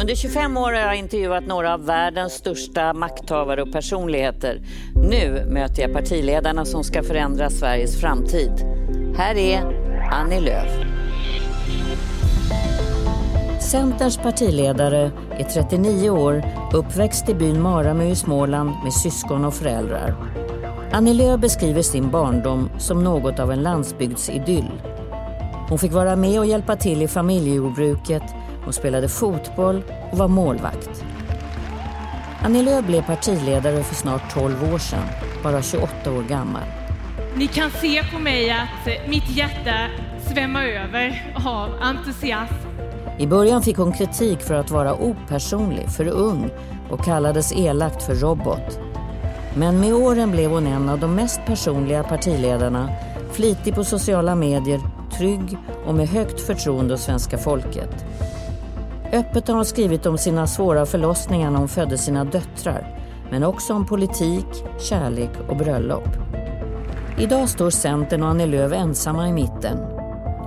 Under 25 år har jag intervjuat några av världens största makthavare och personligheter. Nu möter jag partiledarna som ska förändra Sveriges framtid. Här är Annie Lööf. Centerns partiledare är 39 år, uppväxt i byn Maramö i Småland med syskon och föräldrar. Annie Lööf beskriver sin barndom som något av en landsbygdsidyll. Hon fick vara med och hjälpa till i familjejordbruket hon spelade fotboll och var målvakt. Annie Lööf blev partiledare för snart 12 år sedan, bara 28 år gammal. Ni kan se på mig att mitt hjärta svämmar över av entusiasm. I början fick hon kritik för att vara opersonlig, för ung och kallades elakt för robot. Men med åren blev hon en av de mest personliga partiledarna, flitig på sociala medier, trygg och med högt förtroende hos svenska folket. Öppet har hon skrivit om sina svåra förlossningar när hon födde sina döttrar, men också om politik, kärlek och bröllop. Idag står Centern och Annie Lööf ensamma i mitten.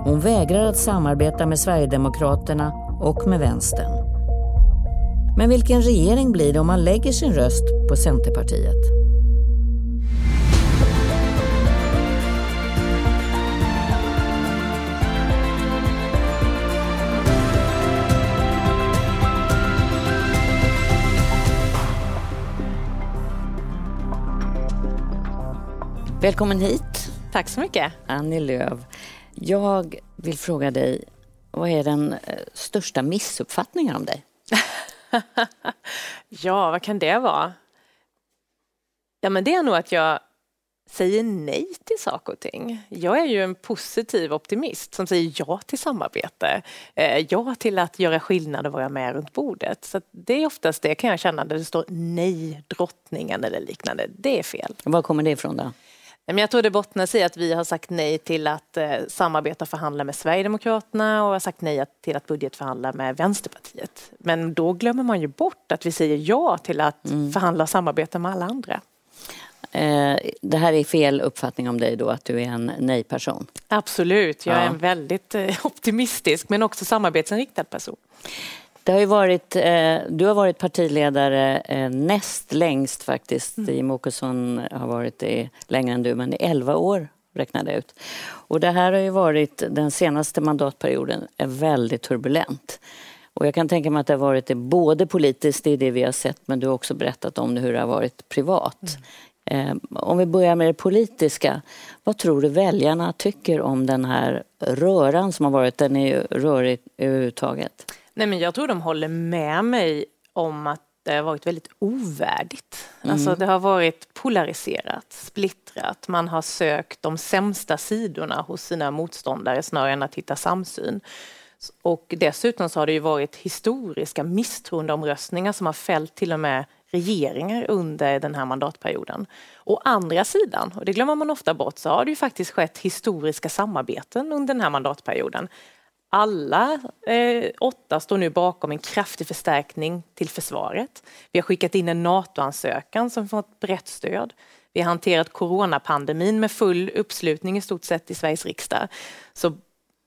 Hon vägrar att samarbeta med Sverigedemokraterna och med vänstern. Men vilken regering blir det om man lägger sin röst på Centerpartiet? Välkommen hit. Tack så mycket. Annie Lööf. Jag vill fråga dig, vad är den eh, största missuppfattningen om dig? ja, vad kan det vara? Ja, men det är nog att jag säger nej till saker och ting. Jag är ju en positiv optimist som säger ja till samarbete. Eh, ja till att göra skillnad och vara med runt bordet. Så det är oftast det kan jag känna där det står nej drottningen eller liknande. Det är fel. Var kommer det ifrån då? Men jag tror det bottnar sig i att vi har sagt nej till att eh, samarbeta och förhandla med Sverigedemokraterna och har sagt nej till att budgetförhandla med Vänsterpartiet. Men då glömmer man ju bort att vi säger ja till att mm. förhandla och samarbeta med alla andra. Eh, det här är fel uppfattning om dig då, att du är en nej-person? Absolut, jag är en väldigt eh, optimistisk men också samarbetsinriktad person. Det har varit, eh, du har varit partiledare eh, näst längst faktiskt. Mm. Jimmie Åkesson har varit det längre än du, men i 11 år räknade jag ut. Och det här har ju varit, den senaste mandatperioden, är väldigt turbulent. Och jag kan tänka mig att det har varit det både politiskt, det är det vi har sett, men du har också berättat om hur det har varit privat. Mm. Eh, om vi börjar med det politiska, vad tror du väljarna tycker om den här röran som har varit? Den är ju rörig överhuvudtaget. Nej, men jag tror de håller med mig om att det har varit väldigt ovärdigt. Mm. Alltså det har varit polariserat, splittrat. Man har sökt de sämsta sidorna hos sina motståndare snarare än att hitta samsyn. Och dessutom så har det ju varit historiska misstroendeomröstningar som har fällt till och med regeringar under den här mandatperioden. Å andra sidan, och det glömmer man ofta bort, så har det ju faktiskt skett historiska samarbeten under den här mandatperioden alla eh, åtta står nu bakom en kraftig förstärkning till försvaret. Vi har skickat in en NATO-ansökan som fått brett stöd. Vi har hanterat coronapandemin med full uppslutning i stort sett i Sveriges riksdag. Så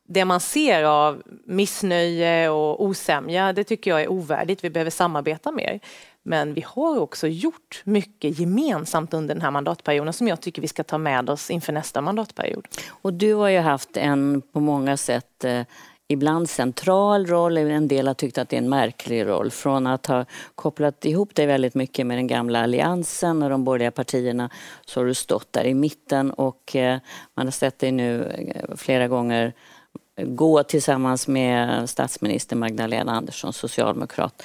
det man ser av missnöje och osämja, det tycker jag är ovärdigt. Vi behöver samarbeta mer. Men vi har också gjort mycket gemensamt under den här mandatperioden som jag tycker vi ska ta med oss inför nästa mandatperiod. Och du har ju haft en på många sätt eh, ibland central roll, en del har tyckt att det är en märklig roll. Från att ha kopplat ihop dig väldigt mycket med den gamla alliansen och de borgerliga partierna så har du stått där i mitten och eh, man har sett dig nu eh, flera gånger gå tillsammans med statsminister Magdalena Andersson, socialdemokrat.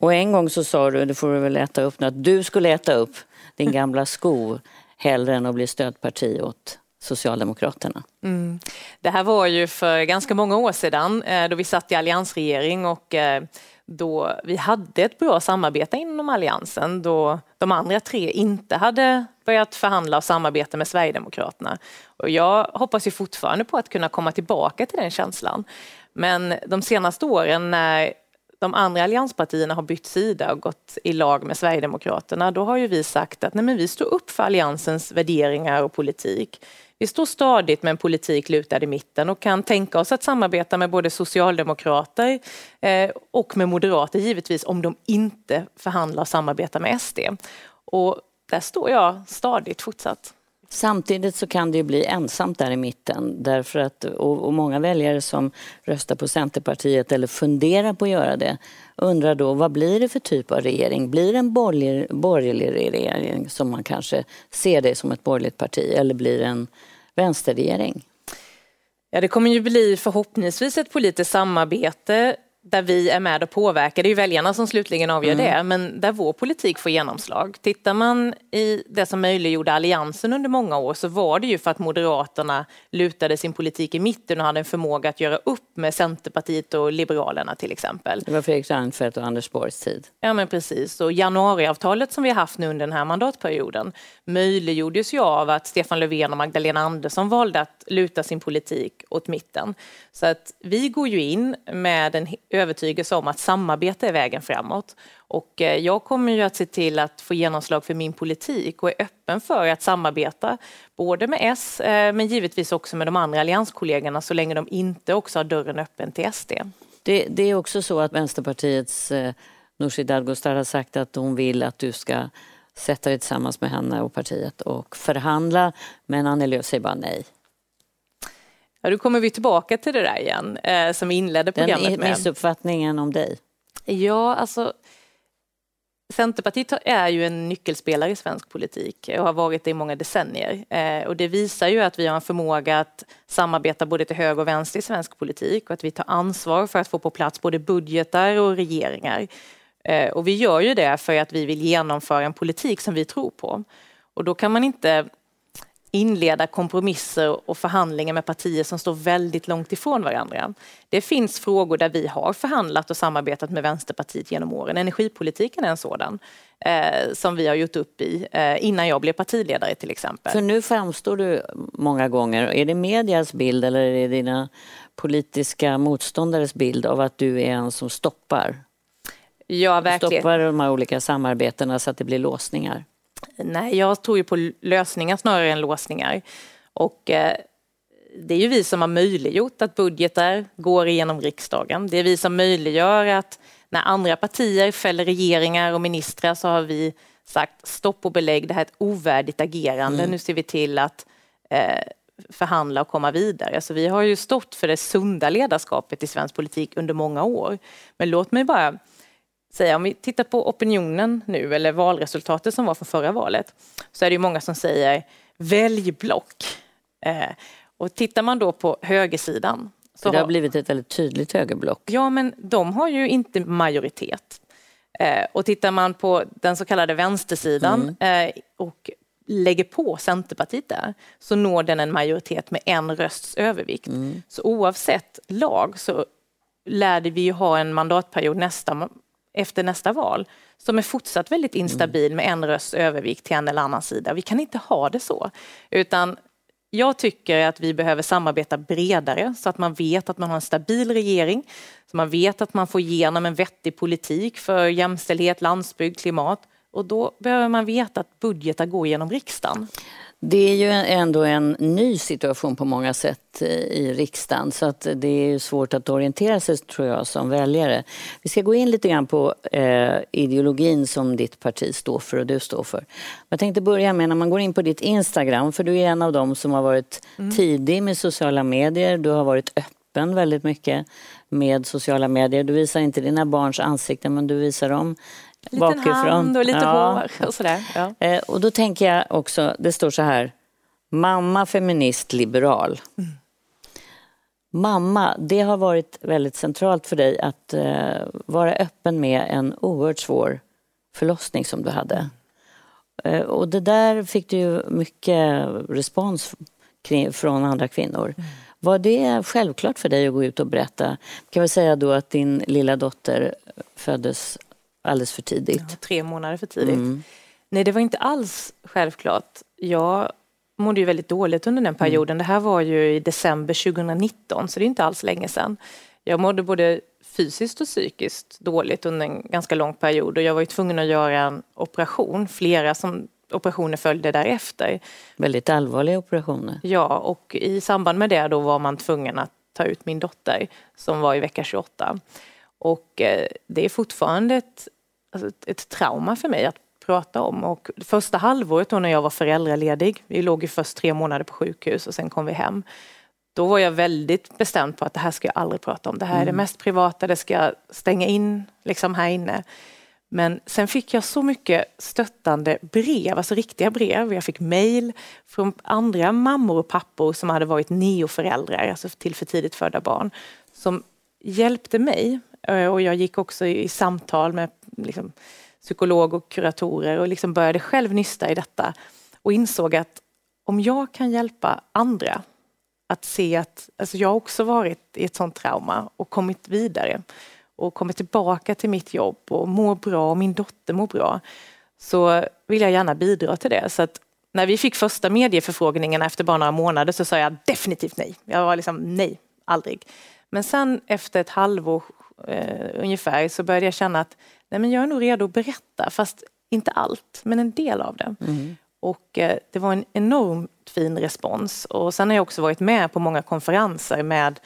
Och en gång så sa du, det får du väl äta upp nu, att du skulle äta upp din gamla sko hellre än att bli stödparti åt Socialdemokraterna. Mm. Det här var ju för ganska många år sedan eh, då vi satt i alliansregering och eh, då vi hade ett bra samarbete inom alliansen då de andra tre inte hade börjat förhandla och samarbeta med Sverigedemokraterna. Och jag hoppas ju fortfarande på att kunna komma tillbaka till den känslan. Men de senaste åren när de andra allianspartierna har bytt sida och gått i lag med Sverigedemokraterna, då har ju vi sagt att nej, men vi står upp för alliansens värderingar och politik vi står stadigt med en politik lutad i mitten och kan tänka oss att samarbeta med både socialdemokrater eh, och med moderater givetvis om de inte förhandlar och samarbetar med SD. Och där står jag stadigt fortsatt. Samtidigt så kan det ju bli ensamt där i mitten därför att, och, och, många väljare som röstar på Centerpartiet eller funderar på att göra det undrar då vad blir det för typ av regering? Blir det en borgerlig, borgerlig regering som man kanske ser det som ett borgerligt parti eller blir det en vänsterregering? Ja, det kommer ju bli förhoppningsvis ett politiskt samarbete där vi är med och påverkar. Det är ju väljarna som slutligen avgör mm. det, men där vår politik får genomslag. Tittar man i det som möjliggjorde alliansen under många år så var det ju för att Moderaterna lutade sin politik i mitten och hade en förmåga att göra upp med Centerpartiet och Liberalerna till exempel. Det var Fredrik Reinfeldt och Anders Borgs tid. Ja men precis, och januariavtalet som vi har haft nu under den här mandatperioden möjliggjordes ju av att Stefan Löfven och Magdalena Andersson valde att luta sin politik åt mitten. Så att vi går ju in med en övertygelse om att samarbete är vägen framåt. Och eh, jag kommer ju att se till att få genomslag för min politik och är öppen för att samarbeta både med S eh, men givetvis också med de andra allianskollegorna så länge de inte också har dörren öppen till SD. Det, det är också så att Vänsterpartiets eh, Nooshi Dadgostar har sagt att hon vill att du ska sätta dig tillsammans med henne och partiet och förhandla men Annie Lööf säger bara nej. Ja, då kommer vi tillbaka till det där igen eh, som vi inledde programmet Den med. missuppfattningen om dig? Ja, alltså Centerpartiet är ju en nyckelspelare i svensk politik och har varit det i många decennier. Eh, och det visar ju att vi har en förmåga att samarbeta både till höger och vänster i svensk politik och att vi tar ansvar för att få på plats både budgetar och regeringar. Eh, och vi gör ju det för att vi vill genomföra en politik som vi tror på. Och då kan man inte inleda kompromisser och förhandlingar med partier som står väldigt långt ifrån varandra. Det finns frågor där vi har förhandlat och samarbetat med Vänsterpartiet genom åren. Energipolitiken är en sådan eh, som vi har gjort upp i eh, innan jag blev partiledare till exempel. För nu framstår du många gånger, är det medias bild eller är det dina politiska motståndares bild av att du är en som stoppar? Ja, verkligen. Stoppar de här olika samarbetena så att det blir låsningar? Nej, jag tror ju på lösningar snarare än låsningar. Och eh, det är ju vi som har möjliggjort att budgetar går igenom riksdagen. Det är vi som möjliggör att när andra partier fäller regeringar och ministrar så har vi sagt stopp och belägg, det här är ett ovärdigt agerande. Mm. Nu ser vi till att eh, förhandla och komma vidare. Så vi har ju stått för det sunda ledarskapet i svensk politik under många år. Men låt mig bara säga, om vi tittar på opinionen nu eller valresultatet som var för förra valet så är det många som säger välj block. Eh, och tittar man då på högersidan. Så det har blivit ett väldigt tydligt högerblock. Ja, men de har ju inte majoritet. Eh, och tittar man på den så kallade vänstersidan mm. eh, och lägger på Centerpartiet där så når den en majoritet med en rösts övervikt. Mm. Så oavsett lag så lärde vi ju ha en mandatperiod nästa efter nästa val som är fortsatt väldigt instabil med en rösts övervikt till en eller annan sida. Vi kan inte ha det så. Utan jag tycker att vi behöver samarbeta bredare så att man vet att man har en stabil regering, så man vet att man får igenom en vettig politik för jämställdhet, landsbygd, klimat. Och då behöver man veta att budgetar går genom riksdagen. Det är ju ändå en ny situation på många sätt eh, i riksdagen så att det är svårt att orientera sig tror jag som väljare. Vi ska gå in lite grann på eh, ideologin som ditt parti står för och du står för. Jag tänkte börja med när man går in på ditt Instagram för du är en av dem som har varit mm. tidig med sociala medier. Du har varit öppen väldigt mycket med sociala medier. Du visar inte dina barns ansikten men du visar dem liten bakifrån. hand och lite ja. hår och sådär. Ja. Eh, och då tänker jag också, det står så här, mamma feminist liberal. Mm. Mamma, det har varit väldigt centralt för dig att uh, vara öppen med en oerhört svår förlossning som du hade. Uh, och det där fick du ju mycket respons kring, från andra kvinnor. Mm. Var det självklart för dig att gå ut och berätta? Kan vi säga då att din lilla dotter föddes alldeles för tidigt. Ja, tre månader för tidigt. Mm. Nej, det var inte alls självklart. Jag mådde ju väldigt dåligt under den mm. perioden. Mm. Det här var ju i december 2019, så det är inte alls länge sedan. Jag mådde både fysiskt och psykiskt dåligt under en ganska lång period och jag var ju tvungen att göra en operation, flera som operationer följde därefter. Väldigt allvarliga operationer. Ja, och i samband med det då var man tvungen att ta ut min dotter som var i vecka 28. Och eh, det är fortfarande ett, alltså ett, ett trauma för mig att prata om. Och första halvåret då när jag var föräldraledig, vi låg ju först tre månader på sjukhus och sen kom vi hem. Då var jag väldigt bestämd på att det här ska jag aldrig prata om. Det här är det mm. mest privata, det ska jag stänga in liksom här inne. Men sen fick jag så mycket stöttande brev, alltså riktiga brev. Jag fick mejl från andra mammor och pappor som hade varit neoföräldrar, alltså till för tidigt födda barn, som hjälpte mig. Eh, och jag gick också i samtal med liksom, psykolog och kuratorer och liksom började själv nysta i detta och insåg att om jag kan hjälpa andra att se att alltså jag också varit i ett sånt trauma och kommit vidare och kommit tillbaka till mitt jobb och mår bra och min dotter mår bra så vill jag gärna bidra till det. Så att när vi fick första medieförfrågningarna efter bara några månader så sa jag definitivt nej. Jag var liksom nej, aldrig. Men sen efter ett halvår eh, ungefär så började jag känna att nej, men jag är nog redo att berätta, fast inte allt, men en del av det. Mm. Och eh, det var en enormt fin respons. Och sen har jag också varit med på många konferenser med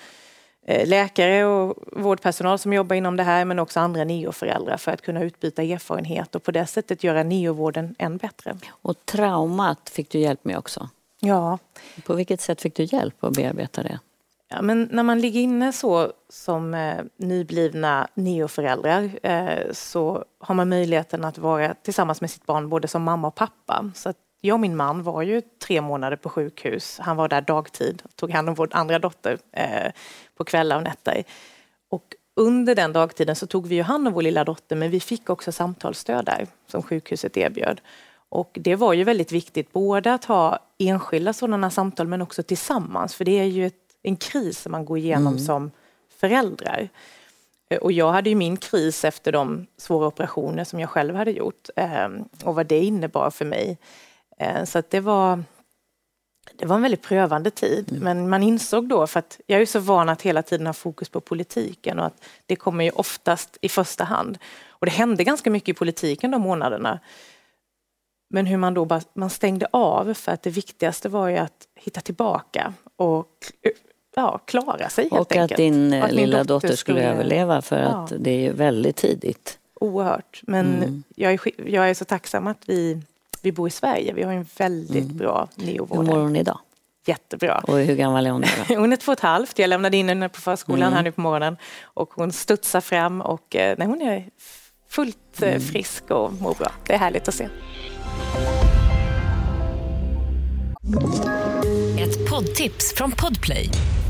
eh, läkare och vårdpersonal som jobbar inom det här men också andra neoföräldrar för att kunna utbyta erfarenhet och på det sättet göra neovården än bättre. Och traumat fick du hjälp med också? Ja. På vilket sätt fick du hjälp att bearbeta det? Ja, men när man ligger inne så som eh, nyblivna neoföräldrar eh, så har man möjligheten att vara tillsammans med sitt barn både som mamma och pappa. Så jag och min man var ju tre månader på sjukhus. Han var där dagtid, tog hand om vår andra dotter eh, på kvällar och nätter. Och under den dagtiden så tog vi ju hand om vår lilla dotter men vi fick också samtalsstöd där som sjukhuset erbjöd. Och det var ju väldigt viktigt både att ha enskilda sådana samtal men också tillsammans för det är ju ett, en kris som man går igenom mm. som föräldrar. Eh, och jag hade ju min kris efter de svåra operationer som jag själv hade gjort eh, och vad det innebar för mig. Eh, så att det var det var en väldigt prövande tid, mm. men man insåg då, för att jag är så van att hela tiden ha fokus på politiken och att det kommer ju oftast i första hand. Och det hände ganska mycket i politiken de månaderna. Men hur man då bara, man stängde av för att det viktigaste var ju att hitta tillbaka och ja, klara sig helt och enkelt. Att din och att lilla dotter, dotter skulle överleva för ja. att det är väldigt tidigt. Oerhört, men mm. jag, är, jag är så tacksam att vi vi bor i Sverige. Vi har en väldigt mm. bra neovård. Hur mår hon idag? Jättebra. Och hur gammal är hon då? hon är två och ett halvt. Jag lämnade in henne på förskolan mm. här nu på morgonen. Och hon studsar fram och eh, nej, hon är fullt eh, mm. frisk och mår bra. Det är härligt att se. Ett poddtips från Podplay.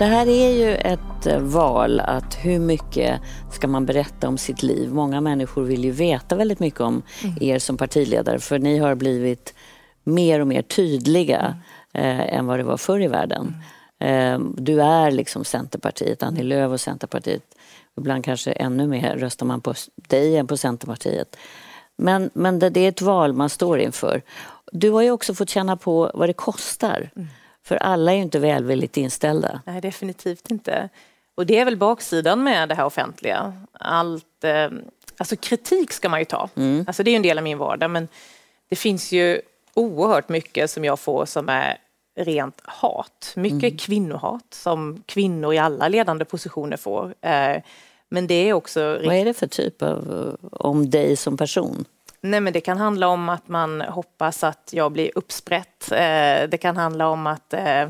Det här är ju ett eh, val att hur mycket ska man berätta om sitt liv? Många människor vill ju veta väldigt mycket om mm. er som partiledare för ni har blivit mer och mer tydliga mm. eh, än vad det var förr i världen. Mm. Eh, du är liksom Centerpartiet, Annie Lööf och Centerpartiet. Ibland kanske ännu mer röstar man på dig än på Centerpartiet. Men, men det, det är ett val man står inför. Du har ju också fått känna på vad det kostar. För alla är ju inte välvilligt inställda. Nej, definitivt inte. Och det är väl baksidan med det här offentliga. Allt, eh, alltså kritik ska man ju ta. Mm. Alltså det är en del av min vardag. Men det finns ju oerhört mycket som jag får som är rent hat. Mycket mm. kvinnohat som kvinnor i alla ledande positioner får. Eh, men det är också... Vad är det för typ av, om dig som person? Nej, men det kan handla om att man hoppas att jag blir uppsprätt. Eh, det kan handla om att eh,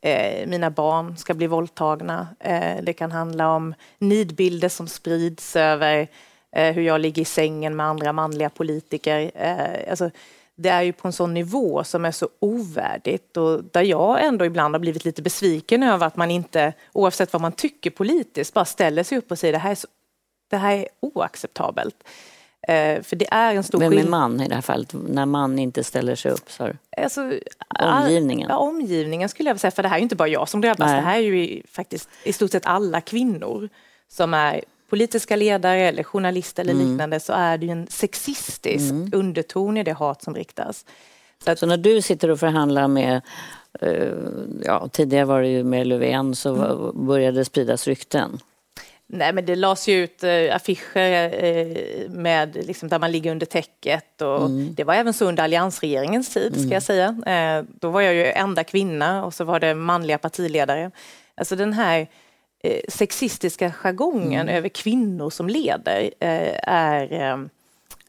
eh, mina barn ska bli våldtagna. Eh, det kan handla om nidbilder som sprids över eh, hur jag ligger i sängen med andra manliga politiker. Eh, alltså, det är ju på en sån nivå som är så ovärdigt och där jag ändå ibland har blivit lite besviken över att man inte, oavsett vad man tycker politiskt, bara ställer sig upp och säger det här är så det här är oacceptabelt. Eh, för det är en stor Vem är man i det här fallet? När man inte ställer sig upp? Så. Alltså, Omgivningen. Ja, omgivningen skulle jag säga, för det här är inte bara jag som drabbas, Nej. det här är ju faktiskt i stort sett alla kvinnor som är politiska ledare eller journalister eller Mm. liknande så är det ju en sexistisk underton i det hat som riktas. Så att, Så när du sitter och förhandlar med, eh, ja tidigare var det ju med Löfven, så va- började det spridas rykten. Nej men det lades ju ut eh, affischer eh, med, liksom, där man ligger under täcket och det var även så under alliansregeringens tid ska jag säga. Eh, då var jag ju enda kvinna och så var det manliga partiledare. Alltså den här eh, sexistiska jargongen över kvinnor som leder eh, är, eh,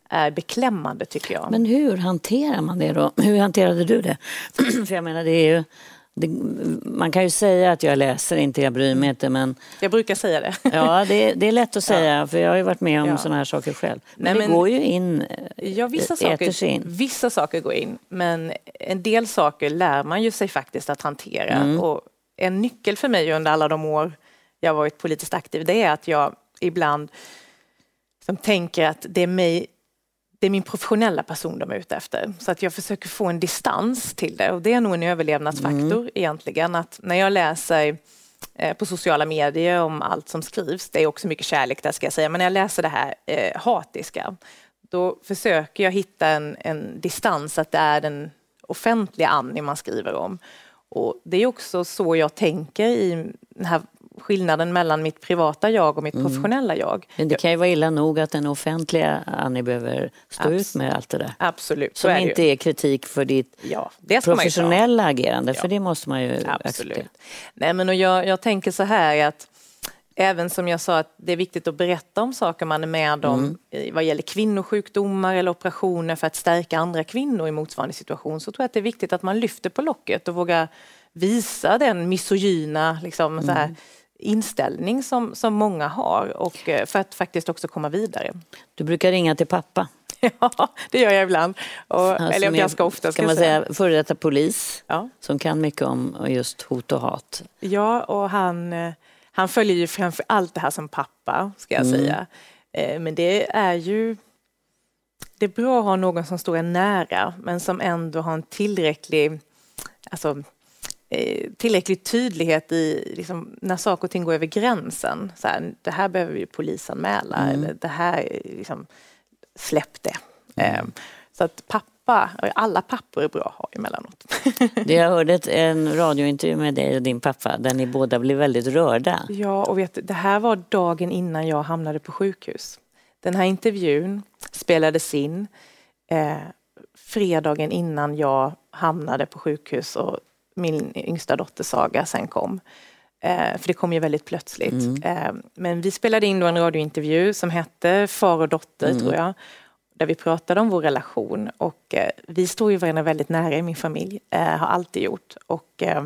är beklämmande tycker jag. Men hur hanterar man det då? Hur hanterade du det? För jag menar det är ju, det, man kan ju säga att jag läser inte, jag bryr mig inte men Jag brukar säga det. ja det, det är lätt att säga för jag har ju varit med om Ja. sådana här saker själv. Men Nej, det men- går ju in, eh, Ja, vissa sig saker, in. vissa saker går in, men en del saker lär man ju sig faktiskt att hantera. Mm. Och en nyckel för mig under alla de år jag har varit politiskt aktiv, det är att jag ibland som tänker att det är mig det är min professionella person de är ute efter. Så att jag försöker få en distans till det och det är nog en överlevnadsfaktor Mm. egentligen. Att när jag läser eh, på sociala medier om allt som skrivs, det är också mycket kärlek där ska jag säga, men när jag läser det här eh, hatiska, då försöker jag hitta en, en distans att det är den offentliga Annie man skriver om. Och det är också så jag tänker i den här skillnaden mellan mitt privata jag och mitt Mm. professionella jag. men det kan ju vara illa nog att den offentliga Annie behöver stå Abs- ut med allt det där. Absolut, Som är inte ju. är kritik för ditt Ja, professionella agerande, för Ja. det måste man ju acceptera. Absolut. Nej, men och jag, jag tänker så här att även som jag sa att det är viktigt att berätta om saker man är med om i- vad gäller kvinnosjukdomar eller operationer för att stärka andra kvinnor i motsvarande situation så tror jag att det är viktigt att man lyfter på locket och vågar visa den misogyna liksom, så här, inställning som, som många har och eh, för att faktiskt också komma vidare. Du brukar ringa till pappa. Ja, det gör jag ibland. Och, Alltså, eller ganska ofta ska Kan man säga. säga före detta polis Ja. som kan mycket om just hot och hat. Ja, och han, eh, han följer ju framför allt det här som pappa, ska jag säga. Eh, Men det är ju... Det är bra att ha någon som står en nära, men som ändå har en tillräcklig... Alltså, tillräcklig tydlighet i liksom, när saker och ting går över gränsen. Så här, det här behöver vi polisanmäla eller det här, är liksom, släpp det. Eh, Så att pappa, alla pappor är bra att ha emellanåt. Jag hörde en radiointervju med dig och din pappa där ni båda blev väldigt rörda. Ja, och vet, det här var dagen innan jag hamnade på sjukhus. Den här intervjun spelades in eh, fredagen innan jag hamnade på sjukhus och min yngsta dotter Saga sen kom. Eh, för det kom ju väldigt plötsligt. Eh, men vi spelade in då en radiointervju som hette Far och dotter, tror jag. Där vi pratade om vår relation. Och eh, vi står ju varandra väldigt nära i min familj. Eh, har alltid gjort. Och eh,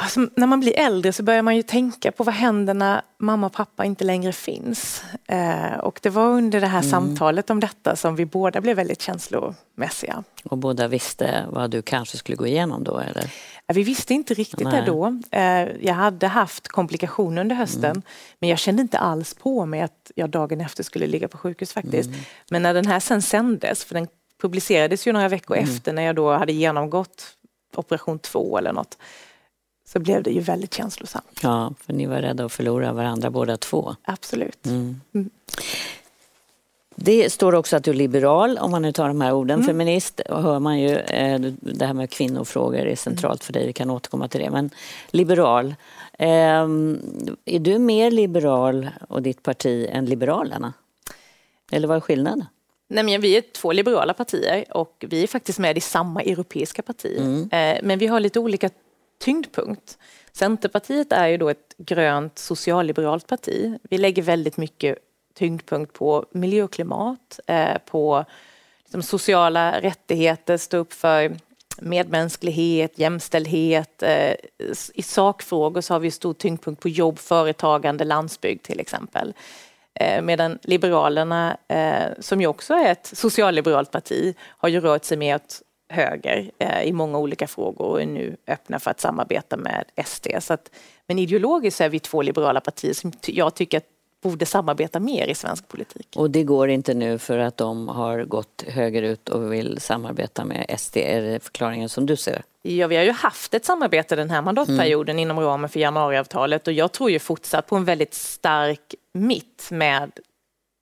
Alltså, när man blir äldre så börjar man ju tänka på vad händer när mamma och pappa inte längre finns. Eh, och det var under det här samtalet om detta som vi båda blev väldigt känslomässiga. Och båda visste vad du kanske skulle gå igenom då eller? Vi visste inte riktigt det Nej. då. Eh, jag hade haft komplikationer under hösten men jag kände inte alls på mig att jag dagen efter skulle ligga på sjukhus faktiskt. Men när den här sen sändes, för den publicerades ju några veckor efter när jag då hade genomgått operation två eller något, så blev det ju väldigt känslosamt. Ja, för ni var rädda att förlora varandra båda två. Absolut. Det står också att du är liberal, om man nu tar de här Mm. orden. Feminist och hör man ju, eh, det här med kvinnofrågor är centralt för dig, vi kan återkomma till det. Men liberal, ehm, är du mer liberal och ditt parti än Liberalerna? Eller vad är skillnaden? Nej, men vi är två liberala partier och vi är faktiskt med i samma europeiska parti. Eh, Men vi har lite olika tyngdpunkt. Centerpartiet är ju då ett grönt socialliberalt parti. Vi lägger väldigt mycket tyngdpunkt på miljö och klimat, eh, på liksom sociala rättigheter, stå upp för medmänsklighet, jämställdhet. Eh, I sakfrågor så har vi stor tyngdpunkt på jobb, företagande, landsbygd till exempel. Eh, medan Liberalerna, som ju också är ett socialliberalt parti, har ju rört sig mer åt höger eh, i många olika frågor och är nu öppna för att samarbeta med SD. Så att, men ideologiskt är vi två liberala partier som jag tycker borde samarbeta mer i svensk politik. Och det går inte nu för att de har gått högerut och vill samarbeta med SD? Är det förklaringen som du ser? Ja, vi har ju haft ett samarbete den här mandatperioden mm. inom ramen för januariavtalet och jag tror ju fortsatt på en väldigt stark mitt med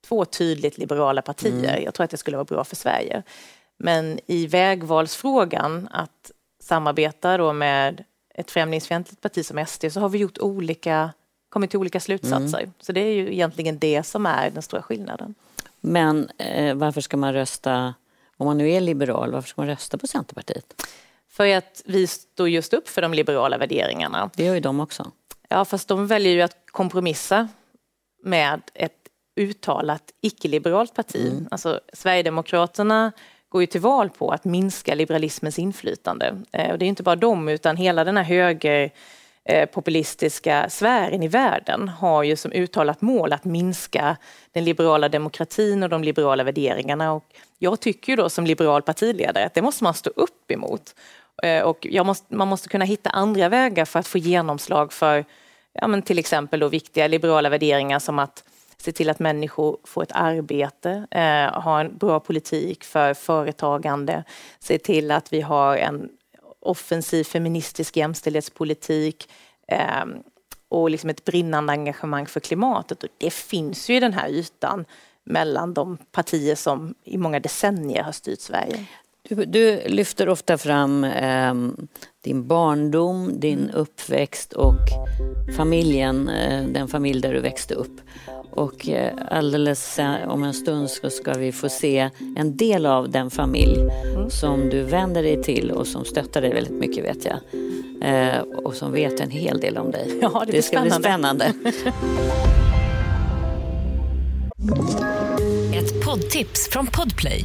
två tydligt liberala partier. Mm. Jag tror att det skulle vara bra för Sverige. Men i vägvalsfrågan, att samarbeta då med ett främlingsfientligt parti som SD, så har vi gjort olika, kommit till olika slutsatser. Mm. Så det är ju egentligen det som är den stora skillnaden. Men eh, varför ska man rösta, om man nu är liberal, varför ska man rösta på Centerpartiet? För att vi står just upp för de liberala värderingarna. Det gör ju de också. Ja, fast de väljer ju att kompromissa med ett uttalat icke-liberalt parti. Mm. Alltså, Sverigedemokraterna går ju till val på att minska liberalismens inflytande. Eh, och det är inte bara de, utan hela den här höger eh, populistiska sfären i världen har ju som uttalat mål att minska den liberala demokratin och de liberala värderingarna. Och jag tycker ju då som liberal partiledare att det måste man stå upp emot. Eh, och måste, man måste kunna hitta andra vägar för att få genomslag för ja, men till exempel då viktiga liberala värderingar som att se till att människor får ett arbete, eh, ha en bra politik för företagande, se till att vi har en offensiv feministisk jämställdhetspolitik eh, och liksom ett brinnande engagemang för klimatet. Och det finns ju i den här ytan mellan de partier som i många decennier har styrt Sverige. Du, du lyfter ofta fram eh, din barndom, din mm. uppväxt och familjen, eh, den familj där du växte upp. Och eh, alldeles om en stund så ska vi få se en del av den familj mm. som du vänder dig till och som stöttar dig väldigt mycket vet jag. Eh, och som vet en hel del om dig. Ja, det, det ska spännande. bli spännande. Ett poddtips från Podplay.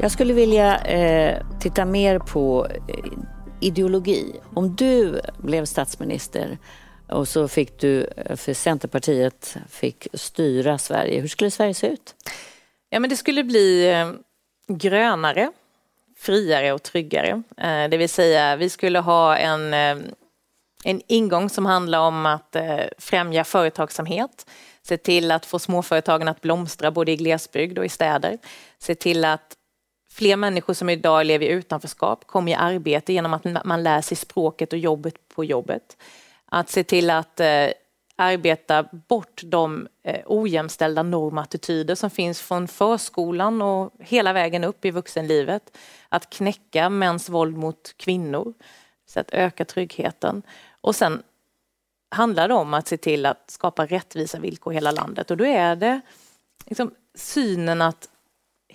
Jag skulle vilja eh, titta mer på eh, ideologi. Om du blev statsminister och så fick du, eh, för Centerpartiet fick styra Sverige. Hur skulle Sverige se ut? Ja, men det skulle bli eh, grönare, friare och tryggare. Eh, det vill säga, vi skulle ha en, eh, en ingång som handlar om att eh, främja företagsamhet, se till att få småföretagen att blomstra både i glesbygd och i städer, se till att Fler människor som idag lever i utanförskap kommer i arbete genom att man lär sig språket och jobbet på jobbet. Att se till att eh, arbeta bort de eh, ojämställda normattityder som finns från förskolan och hela vägen upp i vuxenlivet. Att knäcka mäns våld mot kvinnor, så att öka tryggheten. Och sen handlar det om att se till att skapa rättvisa villkor i hela landet och då är det liksom synen att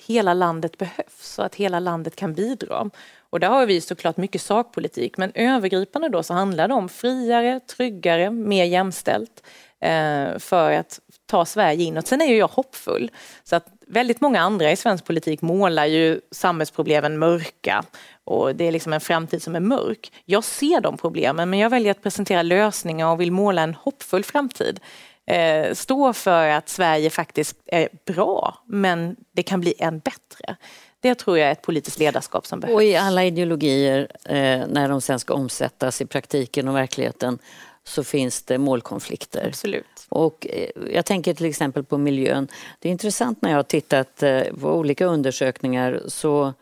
hela landet behövs och att hela landet kan bidra. Och där har vi såklart mycket sakpolitik, men övergripande då så handlar det om friare, tryggare, mer jämställt eh, för att ta Sverige inåt. Sen är ju jag hoppfull, så att väldigt många andra i svensk politik målar ju samhällsproblemen mörka och det är liksom en framtid som är mörk. Jag ser de problemen, men jag väljer att presentera lösningar och vill måla en hoppfull framtid eh, stå för att Sverige faktiskt är bra, men det kan bli än bättre. Det tror jag är ett politiskt ledarskap som behövs. Och i alla ideologier, eh, när de sen ska omsättas i praktiken och verkligheten, så finns det målkonflikter. Absolut. Och eh, jag tänker till exempel på miljön. Det är intressant när jag har tittat på olika undersökningar så,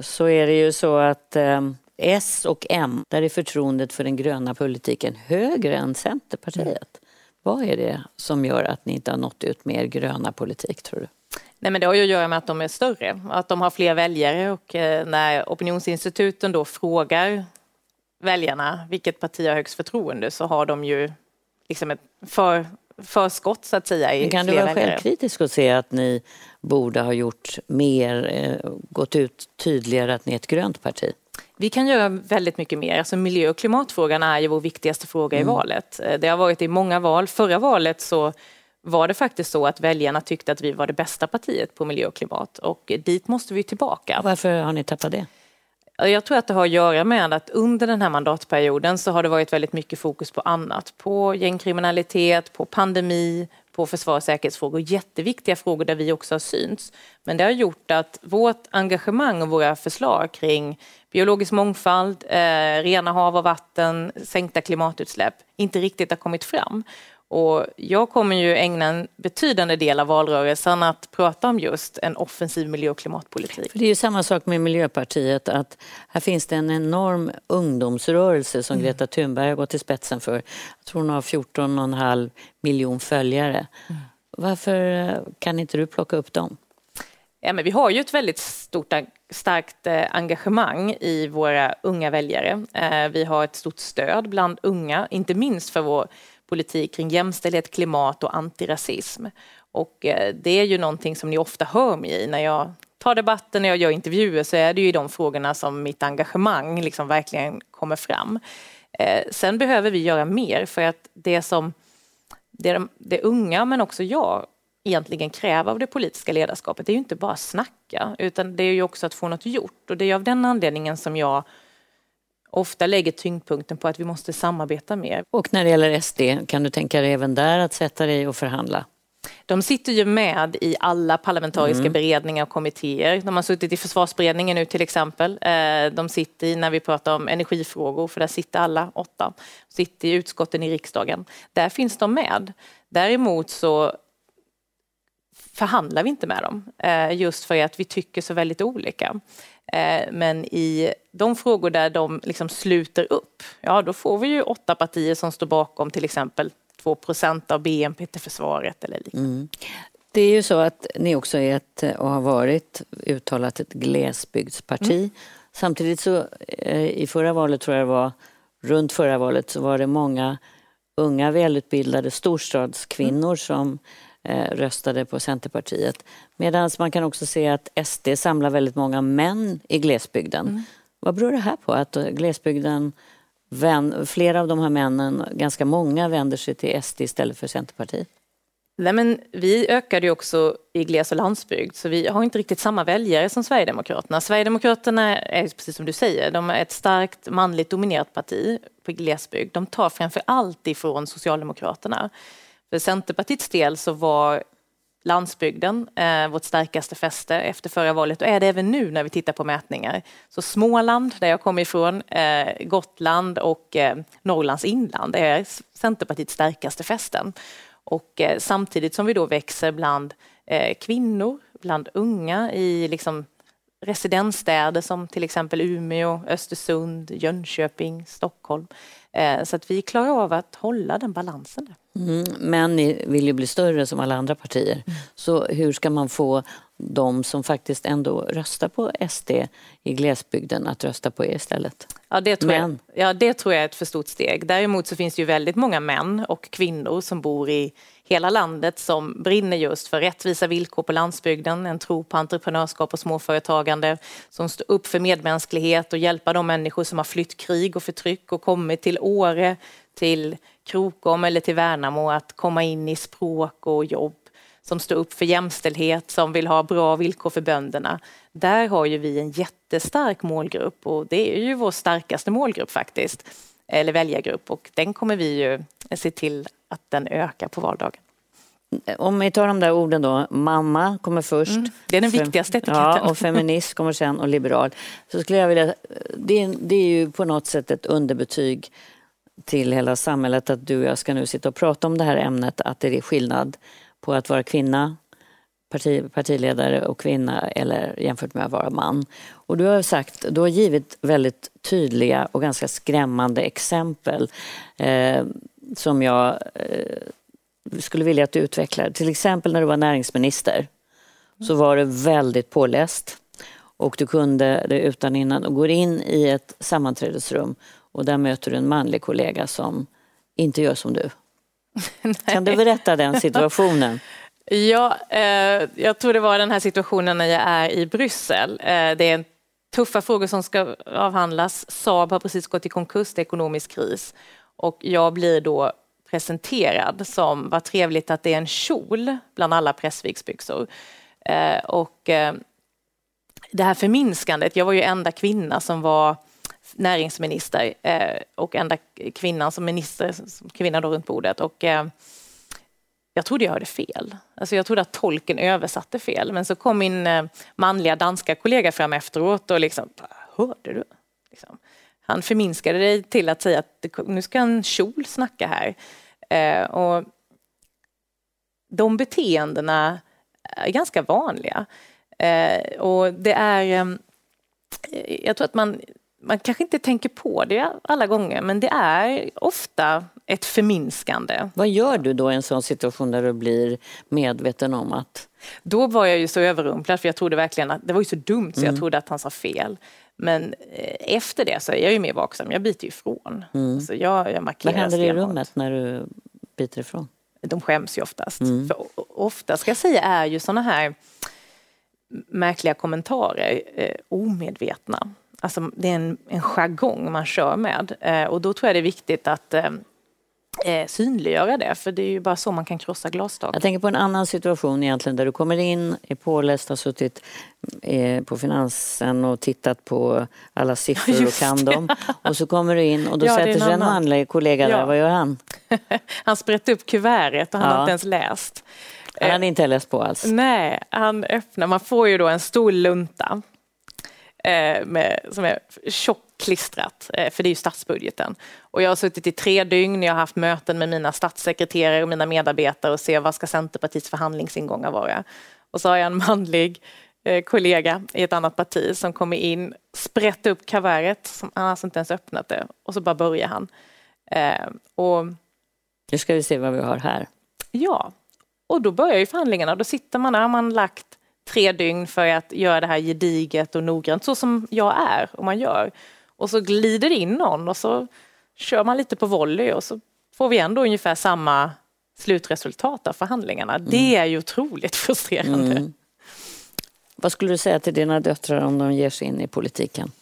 så är det ju så att S och M, där är förtroendet för den gröna politiken högre än Centerpartiet. Vad är det som gör att ni inte har nått ut med er gröna politik tror du? Nej, men det har ju att göra med att de är större, att de har fler väljare och eh, när opinionsinstituten då frågar väljarna vilket parti har högst förtroende så har de ju liksom ett för, förskott så att säga. I kan du vara väljare. självkritisk och se att ni borde ha gjort mer, eh, gått ut tydligare att ni är ett grönt parti? Vi kan göra väldigt mycket mer. Alltså miljö och klimatfrågan är ju vår viktigaste fråga mm. i valet. Eh, det har varit i många val. Förra valet så var det faktiskt så att väljarna tyckte att vi var det bästa partiet på miljö och klimat och dit måste vi tillbaka. Varför har ni tappat det? Jag tror att det har att göra med att under den här mandatperioden så har det varit väldigt mycket fokus på annat. På gängkriminalitet, på pandemi, på försvar och säkerhetsfrågor. Jätteviktiga frågor där vi också har synts. Men det har gjort att vårt engagemang och våra förslag kring biologisk mångfald, eh, rena hav och vatten, sänkta klimatutsläpp inte riktigt har kommit fram. Och jag kommer ju ägna en betydande del av valrörelsen att prata om just en offensiv miljö och klimatpolitik. För det är ju samma sak med Miljöpartiet att här finns det en enorm ungdomsrörelse som mm. Greta Thunberg har gått i spetsen för. Jag tror hon har 14,5 miljon följare. Mm. Varför kan inte du plocka upp dem? Ja, men vi har ju ett väldigt stort, starkt eh, engagemang i våra unga väljare. Eh, vi har ett stort stöd bland unga, inte minst för vår politik kring jämställdhet, klimat och antirasism. Och eh, det är ju någonting som ni ofta hör mig i när jag tar debatten, när jag gör intervjuer så är det ju i de frågorna som mitt engagemang liksom verkligen kommer fram. Sen behöver vi göra mer för att det som det, det unga men också jag egentligen kräver av det politiska ledarskapet det är ju inte bara snacka utan det är ju också att få något gjort och det är av den anledningen som jag ofta lägger tyngdpunkten på att vi måste samarbeta mer. Och när det gäller SD, kan du tänka dig även där att sätta dig och förhandla? De sitter ju med i alla parlamentariska mm. beredningar och kommittéer. De har suttit i försvarsberedningen nu till exempel. Eh, de sitter i när vi pratar om energifrågor, för där sitter alla åtta. Sitter i utskotten i riksdagen. Där finns de med. Däremot så förhandlar vi inte med dem, eh, just för att vi tycker så väldigt olika. Eh, men i de frågor där de liksom sluter upp, ja då får vi ju åtta partier som står bakom till exempel 2% av BNP till försvaret eller liknande. Mm. Det är ju så att ni också är ett, och har varit uttalat ett glesbygdsparti. Mm. Samtidigt så eh, i förra valet tror jag det var, runt förra valet så var det många unga välutbildade storstadskvinnor mm. som röstade på Centerpartiet. Medan man kan också se att SD samlar väldigt många män i glesbygden. Mm. Vad beror det här på? Att glesbygden, flera av de här männen, ganska många, vänder sig till SD istället för Centerpartiet? Nej, men vi ökade ju också i gles och landsbygd så vi har inte riktigt samma väljare som Sverigedemokraterna. Sverigedemokraterna är precis som du säger, de är ett starkt manligt dominerat parti på glesbygd. De tar framför allt ifrån Socialdemokraterna. För Centerpartiets del så var landsbygden eh, vårt starkaste fäste efter förra valet och är det även nu när vi tittar på mätningar. Så Småland, där jag kommer ifrån, eh, Gotland och eh, Norrlands inland är Centerpartiets starkaste fästen. Och eh, samtidigt som vi då växer bland eh, kvinnor, bland unga i liksom residensstäder som till exempel Umeå, Östersund, Jönköping, Stockholm. Eh, så att vi klarar av att hålla den balansen. Där. Mm, men ni vill ju bli större som alla andra partier. Mm. Så hur ska man få de som faktiskt ändå röstar på SD i glesbygden att rösta på er istället? Ja det, tror jag, ja, det tror jag är ett för stort steg. Däremot så finns det ju väldigt många män och kvinnor som bor i hela landet som brinner just för rättvisa villkor på landsbygden, en tro på entreprenörskap och småföretagande, som står upp för medmänsklighet och hjälpa de människor som har flytt krig och förtryck och kommit till Åre, till Krokom eller till Värnamo att komma in i språk och jobb som står upp för jämställdhet, som vill ha bra villkor för bönderna. Där har ju vi en jättestark målgrupp och det är ju vår starkaste målgrupp faktiskt, eller väljargrupp och den kommer vi ju se till att den ökar på valdagen. Om vi tar de där orden då, mamma kommer först. Mm, det är den viktigaste etiketten. Ja, och feminist kommer sen och liberal. Så skulle jag vilja, det, det är ju på något sätt ett underbetyg till hela samhället att du och jag ska nu sitta och prata om det här ämnet, att det är skillnad på att vara kvinna, parti, partiledare och kvinna eller jämfört med att vara man. Och du har sagt, du har givit väldigt tydliga och ganska skrämmande exempel eh, som jag eh, skulle vilja att du utvecklar. Till exempel när du var näringsminister så var du väldigt påläst och du kunde det utan innan och går in i ett sammanträdesrum och där möter du en manlig kollega som inte gör som du. kan du berätta den situationen? Ja, eh, jag tror det var den här situationen när jag är i Bryssel. Eh, det är en tuffa frågor som ska avhandlas. Saab har precis gått i konkurs, det är ekonomisk kris. Och jag blir då presenterad som, vad trevligt att det är en kjol bland alla Pressviksbyxor. Eh, och eh, det här förminskandet, jag var ju enda kvinna som var näringsminister eh, och enda kvinnan som minister, som kvinna då runt bordet. Och, eh, jag trodde jag hörde fel. Alltså jag trodde att tolken översatte fel. Men så kom min eh, manliga danska kollega fram efteråt och liksom, hörde du? Liksom. Han förminskade det till att säga att nu ska en kjol snacka här. Eh, och de beteendena är ganska vanliga. Eh, och det är... Eh, jag tror att man, man kanske inte tänker på det alla gånger, men det är ofta ett förminskande. Vad gör du då i en sån situation där du blir medveten om att... Då var jag ju så överrumplad för jag trodde verkligen att det var ju så dumt så jag mm. trodde att han sa fel. Men eh, efter det så är jag ju mer vaksam. Jag biter ifrån. Mm. Alltså jag, jag markerar Vad händer i rummet när du biter ifrån? De skäms ju oftast. Mm. För ofta ska jag säga är ju såna här märkliga kommentarer eh, omedvetna. Alltså det är en, en jargong man kör med eh, och då tror jag det är viktigt att eh, eh, synliggöra det, för det är ju bara så man kan krossa glastak. Jag tänker på en annan situation egentligen där du kommer in, är påläst, har suttit eh, på Finansen och tittat på alla siffror och kan dem. Och så kommer du in och då ja, sätter sig en manlig kollega ja. där, vad gör han? han sprätter upp kuvertet och han ja. har inte ens läst. Han hade inte läst på alls? Nej, han öppnar, man får ju då en stor lunta eh, med, som är tjockklistrat, eh, för det är ju statsbudgeten. Och jag har suttit i tre dygn, jag har haft möten med mina statssekreterare och mina medarbetare och se vad ska Centerpartiets förhandlingsingångar vara. Och så har jag en manlig eh, kollega i ett annat parti som kommer in, sprätter upp kaväret, som han alltså inte ens öppnat det, och så bara börjar han. Eh, och, nu ska vi se vad vi har här. Ja, och då börjar ju förhandlingarna. Då sitter man där, har man lagt tre dygn för att göra det här gediget och noggrant, så som jag är och man gör. Och så glider in någon och så kör man lite på volley och så får vi ändå ungefär samma slutresultat av förhandlingarna. Mm. Det är ju otroligt frustrerande. Mm. Vad skulle du säga till dina döttrar om de ger sig in i politiken?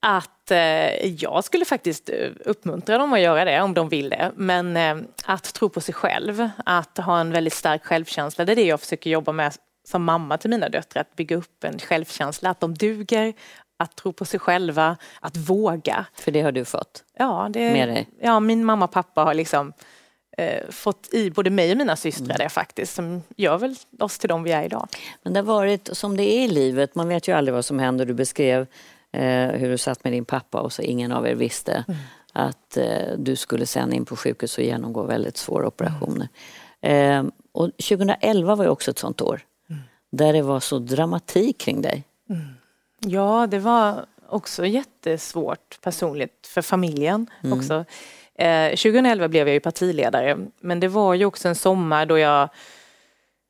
Att eh, jag skulle faktiskt eh, uppmuntra dem att göra det om de vill det. Men eh, att tro på sig själv, att ha en väldigt stark självkänsla, det är det jag försöker jobba med som mamma till mina döttrar att bygga upp en självkänsla, att de duger, att tro på sig själva, att våga. För det har du fått? Ja, det, ja min mamma och pappa har liksom eh, fått i både mig och mina systrar mm. det faktiskt, som gör väl oss till de vi är idag. Men det har varit som det är i livet, man vet ju aldrig vad som händer. Du beskrev eh, hur du satt med din pappa och så ingen av er visste mm. att eh, du skulle sen in på sjukhus och genomgå väldigt svåra operationer. Mm. Och 2011 var ju också ett sånt år där det var så dramatik kring dig. Ja, det var också jättesvårt personligt för familjen mm. också. Eh, 2011 blev jag ju partiledare, men det var ju också en sommar då jag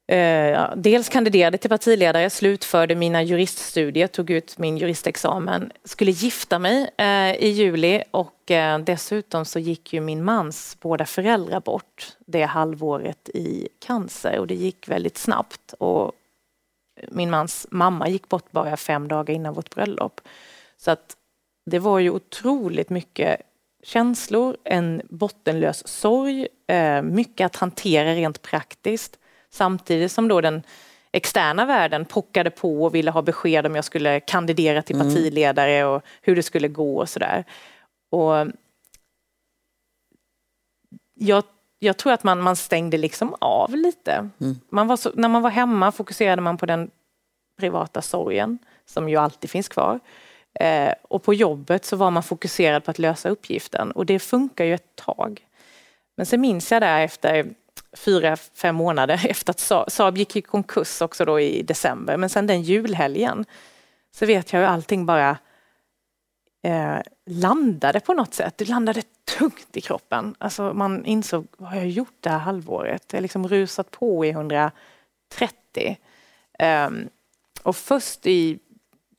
eh, dels kandiderade till partiledare, slutförde mina juriststudier, tog ut min juristexamen, skulle gifta mig eh, i juli och eh, dessutom så gick ju min mans båda föräldrar bort det halvåret i cancer och det gick väldigt snabbt och min mans mamma gick bort bara fem dagar innan vårt bröllop. Så att det var ju otroligt mycket känslor, en bottenlös sorg, eh, mycket att hantera rent praktiskt. Samtidigt som då den externa världen pockade på och ville ha besked om jag skulle kandidera till mm. partiledare och hur det skulle gå och sådär. Och jag jag tror att man, man stängde liksom av lite. Mm. Man var så, när man var hemma fokuserade man på den privata sorgen som ju alltid finns kvar. Eh, och på jobbet så var man fokuserad på att lösa uppgiften och det funkar ju ett tag. Men sen minns jag där efter fyra, fem månader efter att Saab gick i konkurs också då i december, men sen den julhelgen så vet jag hur allting bara eh, landade på något sätt. Det landade tungt i kroppen. Alltså man insåg, vad har jag gjort det här halvåret? Jag har liksom rusat på i 130. Um, ehm, och först i,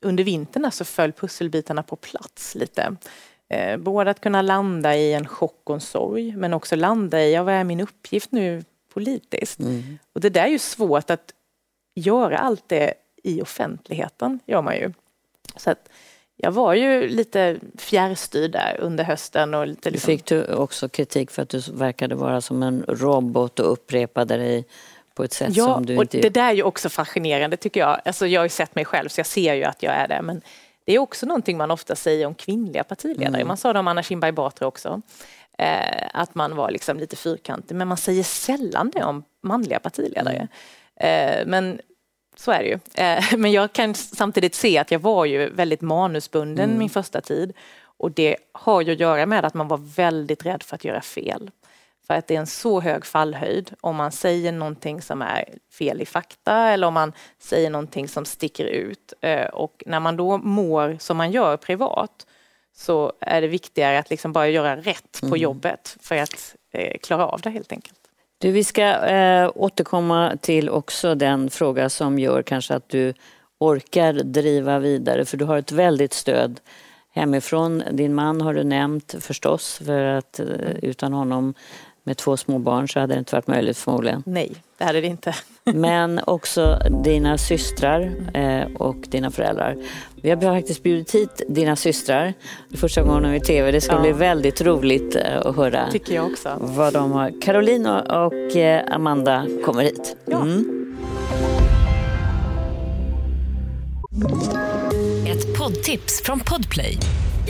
under vintern så föll pusselbitarna på plats lite. Eh, både att kunna landa i en chock och en sorg, men också landa i, ja, vad är min uppgift nu politiskt? Mm. Och det där är ju svårt att göra allt det i offentligheten, gör man ju. Så att jag var ju lite fjärrstyrd där under hösten. Och lite liksom... Fick du också kritik för att du verkade vara som en robot och upprepade dig på ett sätt ja, som du inte... och det där är ju också fascinerande tycker jag. Alltså, jag har ju sett mig själv så jag ser ju att jag är det. Men det är också någonting man ofta säger om kvinnliga partiledare. Mm. Man sa det om Anna Kinberg Batra också. Eh, att man var liksom lite fyrkantig. Men man säger sällan det om manliga partiledare. Mm. Eh, men så är det ju. Eh, men jag kan samtidigt se att jag var ju väldigt manusbunden mm. min första tid. Och det har ju att göra med att man var väldigt rädd för att göra fel. För att det är en så hög fallhöjd om man säger någonting som är fel i fakta eller om man säger någonting som sticker ut. Eh, och när man då mår som man gör privat så är det viktigare att liksom bara göra rätt på mm. jobbet för att eh, klara av det helt enkelt. Du, vi ska eh, återkomma till också den fråga som gör kanske att du orkar driva vidare för du har ett väldigt stöd hemifrån. Din man har du nämnt förstås för att eh, utan honom med två små barn så hade det inte varit möjligt förmodligen. Nej, det hade det inte. Men också dina systrar eh, och dina föräldrar. Vi har faktiskt bjudit hit dina systrar. Det första gången i tv. Det ska ja. bli väldigt roligt eh, att höra Tycker jag också. vad de har. Caroline och eh, Amanda kommer hit. Mm. Ett poddtips från Podplay.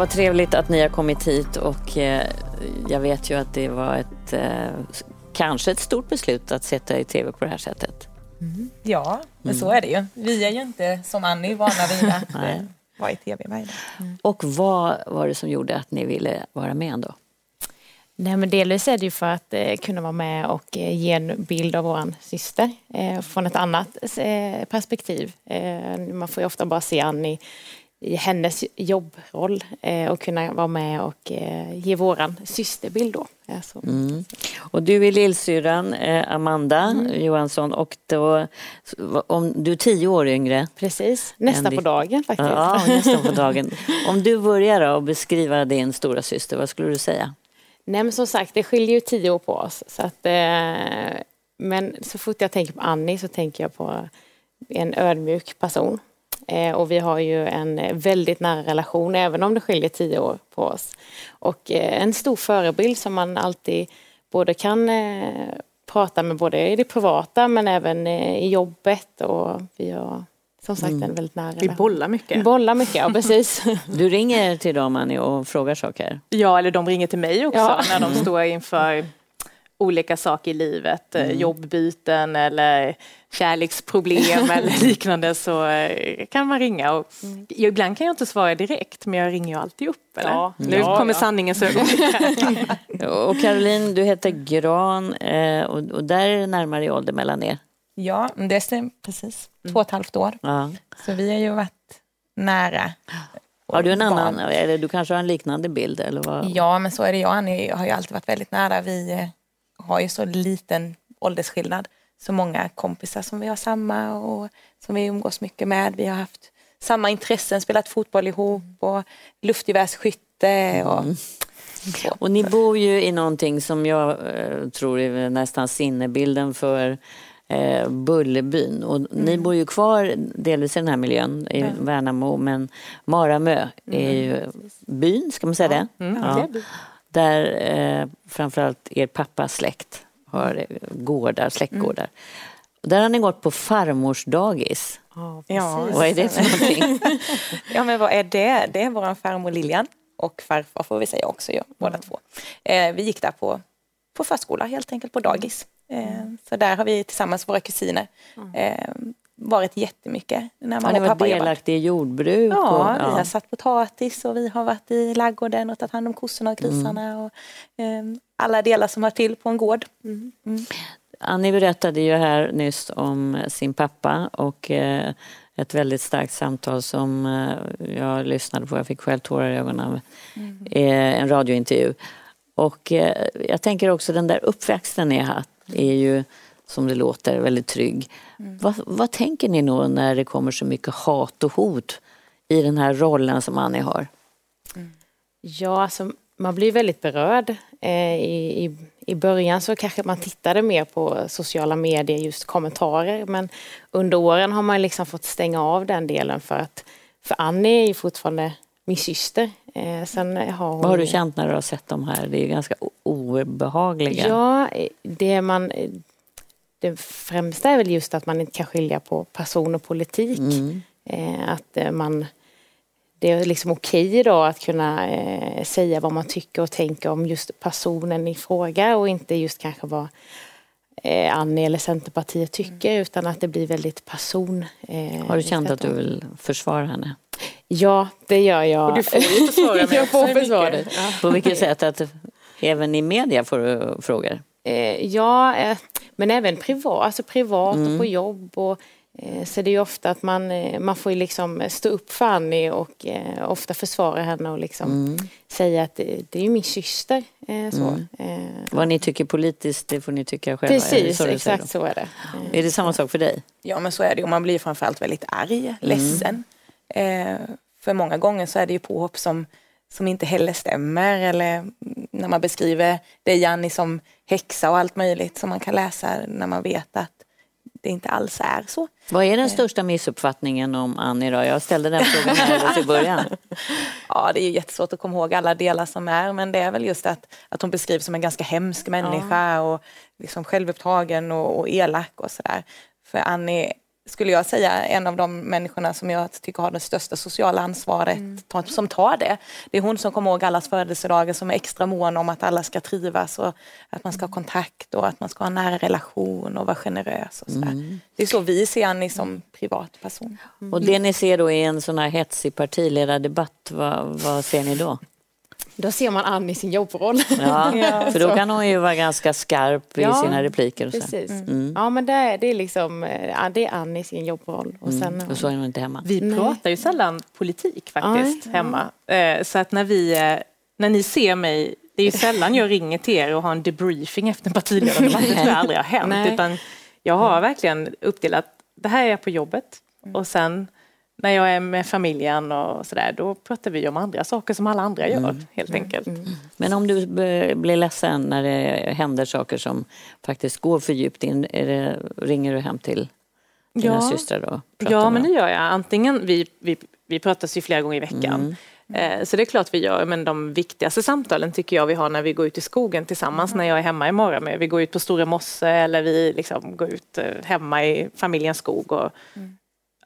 Vad trevligt att ni har kommit hit och eh, jag vet ju att det var ett eh, kanske ett stort beslut att sätta i tv på det här sättet. Mm. Ja, men mm. så är det ju. Vi är ju inte som Annie vana vid att eh, vara i tv varje dag. Mm. Och vad var det som gjorde att ni ville vara med ändå? Nej, men delvis är det ju för att eh, kunna vara med och eh, ge en bild av vår syster eh, från ett annat perspektiv. man får ju ofta bara se Annie i hennes jobbroll eh, och kunna vara med och eh, ge våran systerbild då. Alltså. Mm. Och du är lillsyrran eh, Amanda mm. Johansson och då, om, du är tio år yngre. Precis, nästan på dagen faktiskt. Ja, nästan på dagen. Om du börjar då och beskriva din stora syster, vad skulle du säga? Nej men som sagt, det skiljer ju tio år på oss. Så att, eh, men så fort jag tänker på Annie så tänker jag på en ödmjuk person och vi har ju en väldigt nära relation även om det skiljer tio år på oss. Och eh, en stor förebild som man alltid både kan eh, prata med både i det privata men även i jobbet och vi har som sagt mm. en väldigt nära relation. Vi bollar mycket. Vi bollar mycket, ja precis. Du ringer till dem Annie och frågar saker? Ja, eller de ringer till mig också ja. när de står inför olika saker i livet, mm. jobbbyten eller kärleksproblem eller liknande så eh, kan man ringa. Och mm. Ibland kan jag inte svara direkt men jag ringer ju alltid upp. Eller? Ja. Nu ja, kommer ja. sanningens ögonblick. och Caroline, du heter Gran eh, och där är det närmare i ålder mellan er. Ja, det stämmer precis. Två och ett halvt år. Ja. Så vi har ju varit nära. Har du en annan, eller du kanske har en liknande bild? Eller vad? Ja, men så är det. Jag Annie har ju alltid varit väldigt nära. Vi eh, har ju så liten åldersskillnad så många kompisar som vi har samma och som vi umgås mycket med. Vi har haft samma intressen, spelat fotboll ihop och luftgevärsskytte. Och, mm. och ni bor ju i någonting som jag eh, tror är nästan sinnebilden för eh, Bullerbyn. Och mm. Ni bor ju kvar delvis i den här miljön i mm. Värnamo men Maramö är ju byn, ska man säga det? Mm, ja. Där eh, framförallt er pappas släkt har gårdar, släktgårdar. Mm. Där har ni gått på farmors dagis. Oh, ja, vad är det för någonting? ja, men vad är det? Det är vår farmor Lilian och farfar får vi säga också, ja, båda mm. två. Eh, vi gick där på, på förskola helt enkelt, på dagis. Eh, så där har vi tillsammans våra kusiner eh, varit jättemycket. När man har ni varit delaktiga i jordbruk? Ja, och, ja, vi har satt potatis och vi har varit i laggården och tagit hand om kossorna och grisarna. Mm. Och, eh, alla delar som hör till på en gård. Mm. Mm. Annie berättade ju här nyss om sin pappa och eh, ett väldigt starkt samtal som eh, jag lyssnade på. Jag fick själv tårar i ögonen. Mm. En radiointervju. Och jag tänker också den där uppväxten ni har haft är ju som det låter väldigt trygg. Mm. Vad, vad tänker ni då när det kommer så mycket hat och hot i den här rollen som Annie har? Mm. Ja, alltså, man blir väldigt berörd. Eh, i, i, I början så kanske man tittade mer på sociala medier, just kommentarer. Men under åren har man liksom fått stänga av den delen för att för Annie är ju fortfarande min syster. Eh, sen har hon... Vad har du känt när du har sett de här? Det är ju ganska obehagliga. Ja, det man... Det främsta är väl just att man inte kan skilja på person och politik. Mm. Eh, att eh, man det är liksom okej då att kunna eh, säga vad man tycker och tänker om just personen i fråga och inte just kanske vad eh, Annie eller Centerpartiet tycker mm. utan att det blir väldigt person. Eh, Har du känt att du vill försvara henne? Ja, det gör jag. Och du får ju försvara mig Jag får försvara dig. På vilket sätt? Att även i media får du frågor? Eh, ja, eh, men även privat, alltså privat mm. och på jobb. Och, Eh, så det är ofta att man, eh, man får liksom stå upp för Annie och eh, ofta försvara henne och liksom mm. säga att det, det, är min syster. Så. Mm. Vad ni tycker politiskt, det får ni tycka själva. Precis, så exakt så är det. Är det samma sak för dig? Ja men så är det och man blir framförallt väldigt arg, mm. ledsen. Mm. för många gånger så är det ju påhopp som, som inte heller stämmer eller när man beskriver dig Annie som häxa och allt möjligt som man kan läsa när man vet att det inte alls är så. Vad är den eh. största missuppfattningen om Annie då? Jag ställde den frågan alldeles i början. ja, det är jättesvårt att komma ihåg alla delar som är, men det är väl just att, att hon beskrivs som en ganska hemsk människa ja. och liksom självupptagen och, och elak och sådär. För Annie skulle jag säga, en av de människorna som jag tycker har det största sociala ansvaret, mm. som tar det. Det är hon som kommer ihåg allas födelsedagar, som är extra mån om att alla ska trivas och att man ska ha kontakt och att man ska ha en nära relation och vara generös. Och. Mm. Det är så vi ser Annie som privatperson. Mm. Och det ni ser då i en sån här hetsig partiledardebatt, vad, vad ser ni då? Då ser man Ann i sin jobbroll. Ja, för då kan hon ju vara ganska skarp i ja, sina repliker. Och precis. Mm. Ja, men det är, det är liksom det är Ann i sin jobbroll. Och, sen, mm. och så är hon inte hemma. Vi Nej. pratar ju sällan politik faktiskt Aj, hemma. Ja. Så att när, vi, eh, när ni ser mig det är ju sällan jag ringer till er och har en debriefing efter en partiledardebatt. Det tror jag aldrig har hänt. Nej. Utan jag har verkligen uppdelat, det här är jag på jobbet mm. och sen när jag är med familjen och sådär, då pratar vi om andra saker som alla andra gör mm. helt enkelt. Mm. Men om du blir ledsen när det händer saker som faktiskt går för djupt in, det, ringer du hem till dina ja. systrar då? Ja, men det gör jag. Antingen, vi, vi, vi pratas ju flera gånger i veckan. Mm. Eh, så det är klart vi gör, men de viktigaste samtalen tycker jag vi har när vi går ut i skogen tillsammans när jag är hemma i morgon. Vi går ut på Stora Mosse eller vi liksom går ut eh, hemma i familjens skog och mm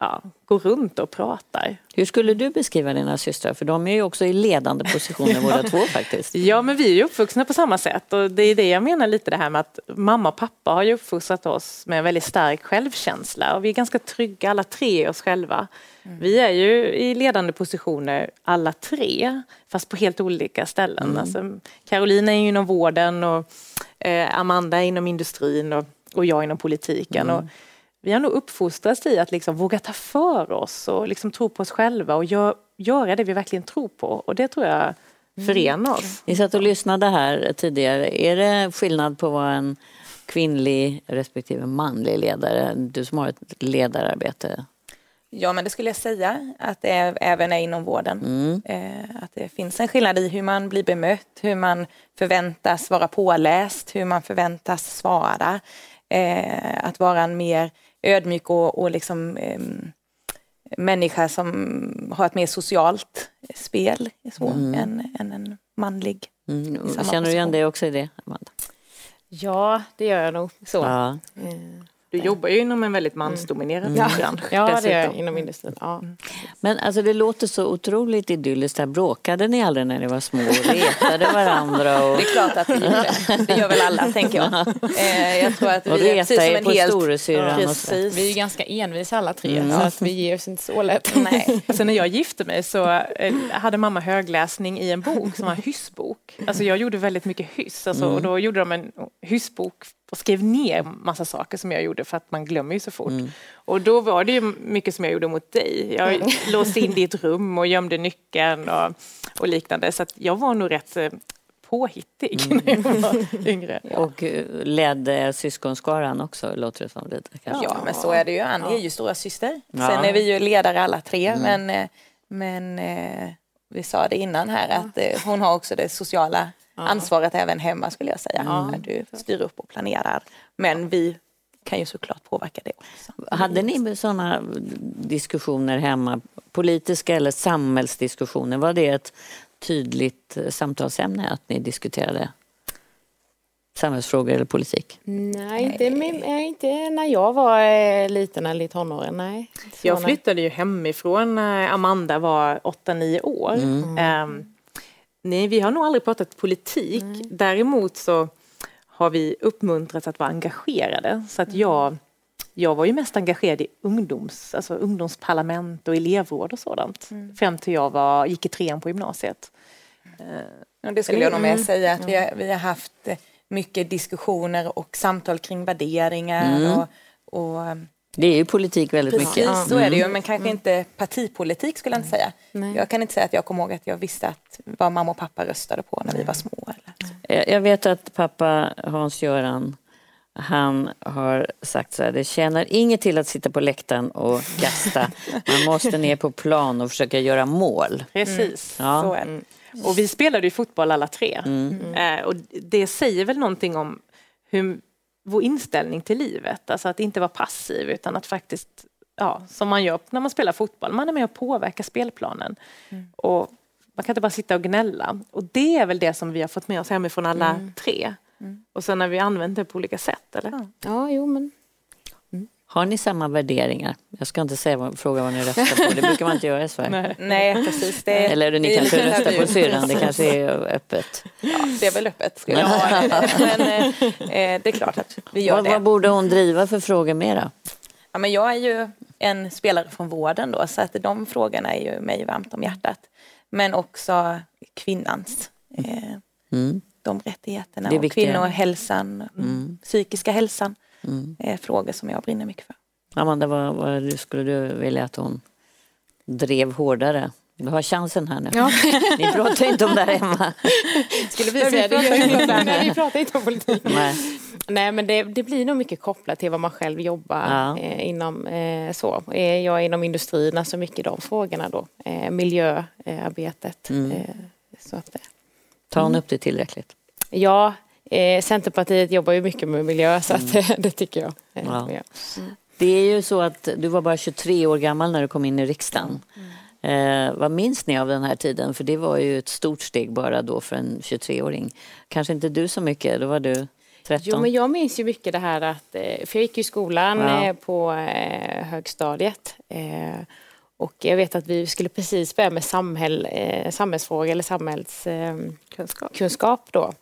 ja, går runt och pratar. Hur skulle du beskriva dina systrar? För de är ju också i ledande positioner båda två faktiskt. Ja, men vi är ju uppvuxna på samma sätt och det är det jag menar lite det här med att mamma och pappa har ju uppfostrat oss med en väldigt stark självkänsla och vi är ganska trygga alla tre i oss själva. Mm. Vi är ju i ledande positioner alla tre, fast på helt olika ställen. Mm. Alltså, Carolina är ju inom vården och eh, Amanda är inom industrin och, och jag inom politiken. Mm. Och, vi har nog uppfostrats i att liksom våga ta för oss och liksom tro på oss själva och gör, göra det vi verkligen tror på. Och det tror jag förenar oss. Ni satt och lyssnade här tidigare. Är det skillnad på att vara en kvinnlig respektive manlig ledare? Du som har ett ledararbete. Ja, men det skulle jag säga att det är, även är inom vården. Mm. Eh, att det finns en skillnad i hur man blir bemött, hur man förväntas vara påläst, hur man förväntas svara. Eh, att vara en mer ödmjuk och, och liksom, eh, människa som har ett mer socialt spel så, mm. än, än en manlig. Mm. Känner du igen det också i det, Amanda? Ja, det gör jag nog. Så. Ja. Eh. Du jobbar ju inom en väldigt mansdominerad mm. bransch. Ja, det är inom industrin. Ja. Mm. Men alltså det låter så otroligt idylliskt. Där bråkade ni aldrig när ni var små och retade varandra? Och... Det är klart att vi gjorde. Det gör väl alla, tänker jag. Eh, jag tror att vi är precis som en helt... storasyrran. Ja, vi är ju ganska envisa alla tre, mm. så att vi ger oss inte så lätt. Nej. Alltså när jag gifte mig så eh, hade mamma högläsning i en bok som var en hyssbok. Alltså jag gjorde väldigt mycket hyss, alltså, och då gjorde de en hyssbok och skrev ner massa saker som jag gjorde för att man glömmer ju så fort. Mm. Och då var det ju mycket som jag gjorde mot dig. Jag mm. låste in ditt rum och gömde nyckeln och, och liknande. Så jag var nog rätt eh, påhittig mm. när jag var yngre. Och eh, ledde syskonskaran också, låter det som. Lite, Ja, men så är det ju. Annie är ju stora syster. Ja. Sen är vi ju ledare alla tre, mm. men, eh, men vi sa det innan här att hon har också det sociala ansvaret även hemma skulle jag säga. När du styr upp och planerar. Men vi kan ju såklart påverka det också. Hade ni sådana diskussioner hemma, politiska eller samhällsdiskussioner? Var det ett tydligt samtalsämne att ni diskuterade samhällsfrågor eller politik? Nej, inte, med, inte när jag var eh, liten eller i tonåren. Nej. jag flyttade ju hemifrån när Amanda var 8-9 år. Mm. Um, nej, vi har nog aldrig pratat politik. Mm. Däremot så har vi uppmuntrats att vara engagerade. Så att mm. jag, jag var ju mest engagerad i ungdoms, alltså ungdomsparlament och elevråd och sådant. Mm. Fram till jag var, gick i trean på gymnasiet. Ja, det skulle jag nog med säga att vi har, vi har haft eh, mycket diskussioner och samtal kring värderingar mm. och, och eh, det är ju politik väldigt Precis, mycket. så är det ju, mm. men kanske mm. inte partipolitik skulle jag inte säga. Nej. Jag kan inte säga att jag kommer ihåg att jag visste att vad mamma och pappa röstade på när vi var små. Eller. Jag vet att pappa Hans-Göran han har sagt så här, det tjänar inget till att sitta på läktaren och gasta. Man måste ner på plan och försöka göra mål. Precis, mm. ja. så är det. Och vi spelade ju fotboll alla tre. Mm. Eh, och det säger väl någonting om hur, vår inställning till livet. Alltså att inte vara passiv utan att faktiskt, ja, som man gör när man spelar fotboll, man är med och påverkar spelplanen. Mm. Och man kan inte bara sitta och gnälla. Och det är väl det som vi har fått med oss hemifrån alla mm. tre. Mm. Och sen har vi använt det på olika sätt, eller? Ja, ja jo men har ni samma värderingar? Jag ska inte säga, fråga vad ni röstar på, det brukar man inte göra i Sverige. Nej, Nej precis. Det, Eller ni kanske röstar på syrran, det kanske är öppet. Ja, det är väl öppet skulle jag ha. Men eh, eh, det är klart att vi gör vad, det. Vad borde hon driva för frågor mera? Ja, men jag är ju en spelare från vården då, så att de frågorna är ju mig varmt om hjärtat. Men också kvinnans. Eh, mm. De rättigheterna och kvinnohälsan, mm. psykiska hälsan mm. är frågor som jag brinner mycket för. Amanda, vad, vad skulle du vilja att hon drev hårdare? Du har chansen här nu. Ja. Ni pratar inte om det här hemma. Skulle vi säga det? Gör Nej, vi pratar inte om politik. Nej. Nej men det, det, blir nog mycket kopplat till vad man själv jobbar ja. eh, inom. Eh, så. Eh, jag är inom industrin, alltså mycket de frågorna då. Eh, miljöarbetet. Mm. Eh, så att, Tar hon upp det tillräckligt? Ja, Eh, Centerpartiet jobbar ju mycket med miljö så att, mm. det tycker jag. Eh, ja. Mm. Det är ju så att du var bara 23 år gammal när du kom in i riksdagen. Mm. Eh, vad minns ni av den här tiden? För det var ju ett stort steg bara då för en 23-åring. Kanske inte du så mycket, då var du 13. Jo, men jag minns ju mycket det här att, eh, för jag gick i skolan ja. Eh, på eh, högstadiet. Och jag vet att vi skulle precis börja med samhäll, eh, samhällsfrågor eller samhällskunskap eh, då.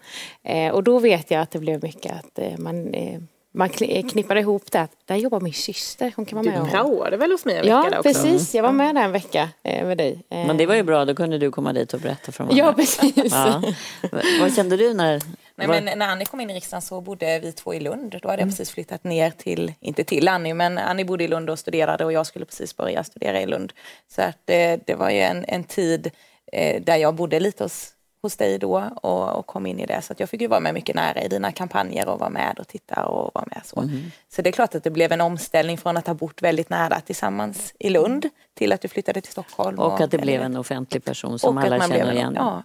Eh, och då vet jag att det blev mycket att eh, man eh, man eh, knippade ihop det. Där jobbar min syster. Hon kan vara med. Du praoade väl hos mig en ja, vecka Ja, precis. Jag var med där en vecka med dig. Men det var ju bra, då kunde du komma dit och berätta från Ja, precis. Ja. Vad kände du när Nej, men när Annie kom in i riksdagen så bodde vi två i Lund. Då hade jag mm. precis flyttat ner till, inte till Annie, men Annie bodde i Lund och studerade och jag skulle precis börja studera i Lund. Så att det, det var ju en, en tid eh, där jag bodde lite hos, hos dig då och, och, kom in i det. Så att jag fick ju vara med mycket nära i dina kampanjer och vara med och titta och vara med så. Mm. Så det är klart att det blev en omställning från att ha bott väldigt nära tillsammans i Lund till att du flyttade till Stockholm. Och, och att det blev en offentlig person som alla känner igen. Ja,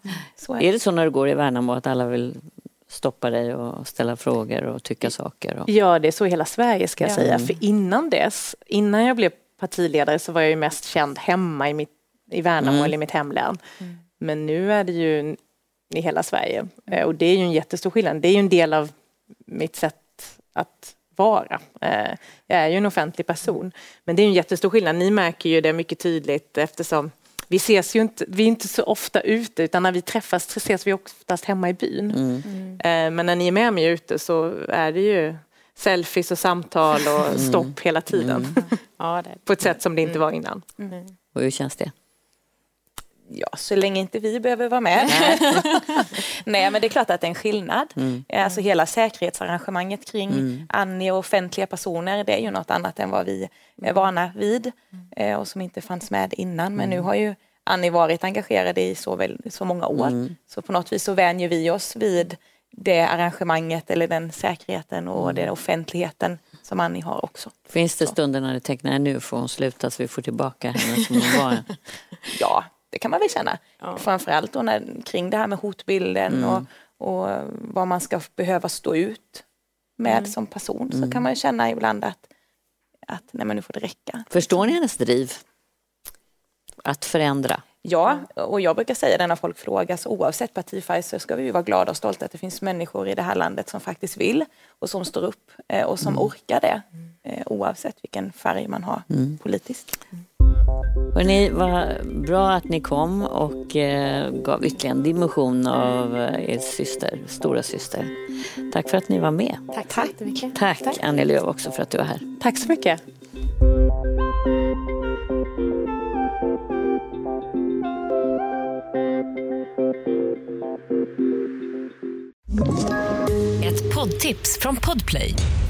är, är det så när du går i Värnamo att alla vill stoppa dig och ställa frågor och tycka saker. Och... Ja, det är så i hela Sverige ska jag ja. säga. Mm. För innan dess, innan jag blev partiledare så var jag ju mest känd hemma i, mitt, i Värnamo mm. eller i mitt hemlän. Mm. Men nu är det ju i hela Sverige eh, och det är ju en jättestor skillnad. Det är ju en del av mitt sätt att vara. Eh, jag är ju en offentlig person. Men det är en jättestor skillnad. Ni märker ju det mycket tydligt eftersom vi ses ju inte, vi är inte så ofta ute utan när vi träffas ses vi oftast hemma i byn. Mm. Mm. Men när ni är med mig ute så är det ju selfies och samtal och mm. stopp hela tiden. Mm. Ja, På ett sätt som det inte var innan. Och hur känns det? Ja, så länge inte vi behöver vara med. Nej, men det är klart att det är en skillnad. Mm. Alltså hela säkerhetsarrangemanget kring mm. Annie och offentliga personer, det är ju något annat än vad vi är vana vid mm. och som inte fanns med innan. Men nu mm. har ju Annie varit engagerad i så, väl, så många år. Mm. Så på något vis så vänjer vi oss vid det arrangemanget eller den säkerheten och mm. den offentligheten som Annie har också. Finns det stunder när du tänker nu får hon sluta så vi får tillbaka henne som hon var? ja, det kan man väl känna. Ja. Framförallt då när, kring det här med hotbilden mm. och, och vad man ska behöva stå ut med mm. som person så mm. kan man känna ibland att, att nej men nu får det räcka. Förstår ni hennes driv? Att förändra? Ja, och jag brukar säga det när folk frågar, så oavsett partifärg så ska vi vara glada och stolta att det finns människor i det här landet som faktiskt vill och som står upp eh, och som mm. orkar det eh, oavsett vilken färg man har mm. politiskt. Hörrni, vad bra att ni kom och eh, gav ytterligare en dimension av eh, er syster, stora syster. Tack för att ni var med. Tack så jättemycket. Tack, Tack Annie Lööf också för att du var här. Tack så mycket. Ett poddtips från Podplay.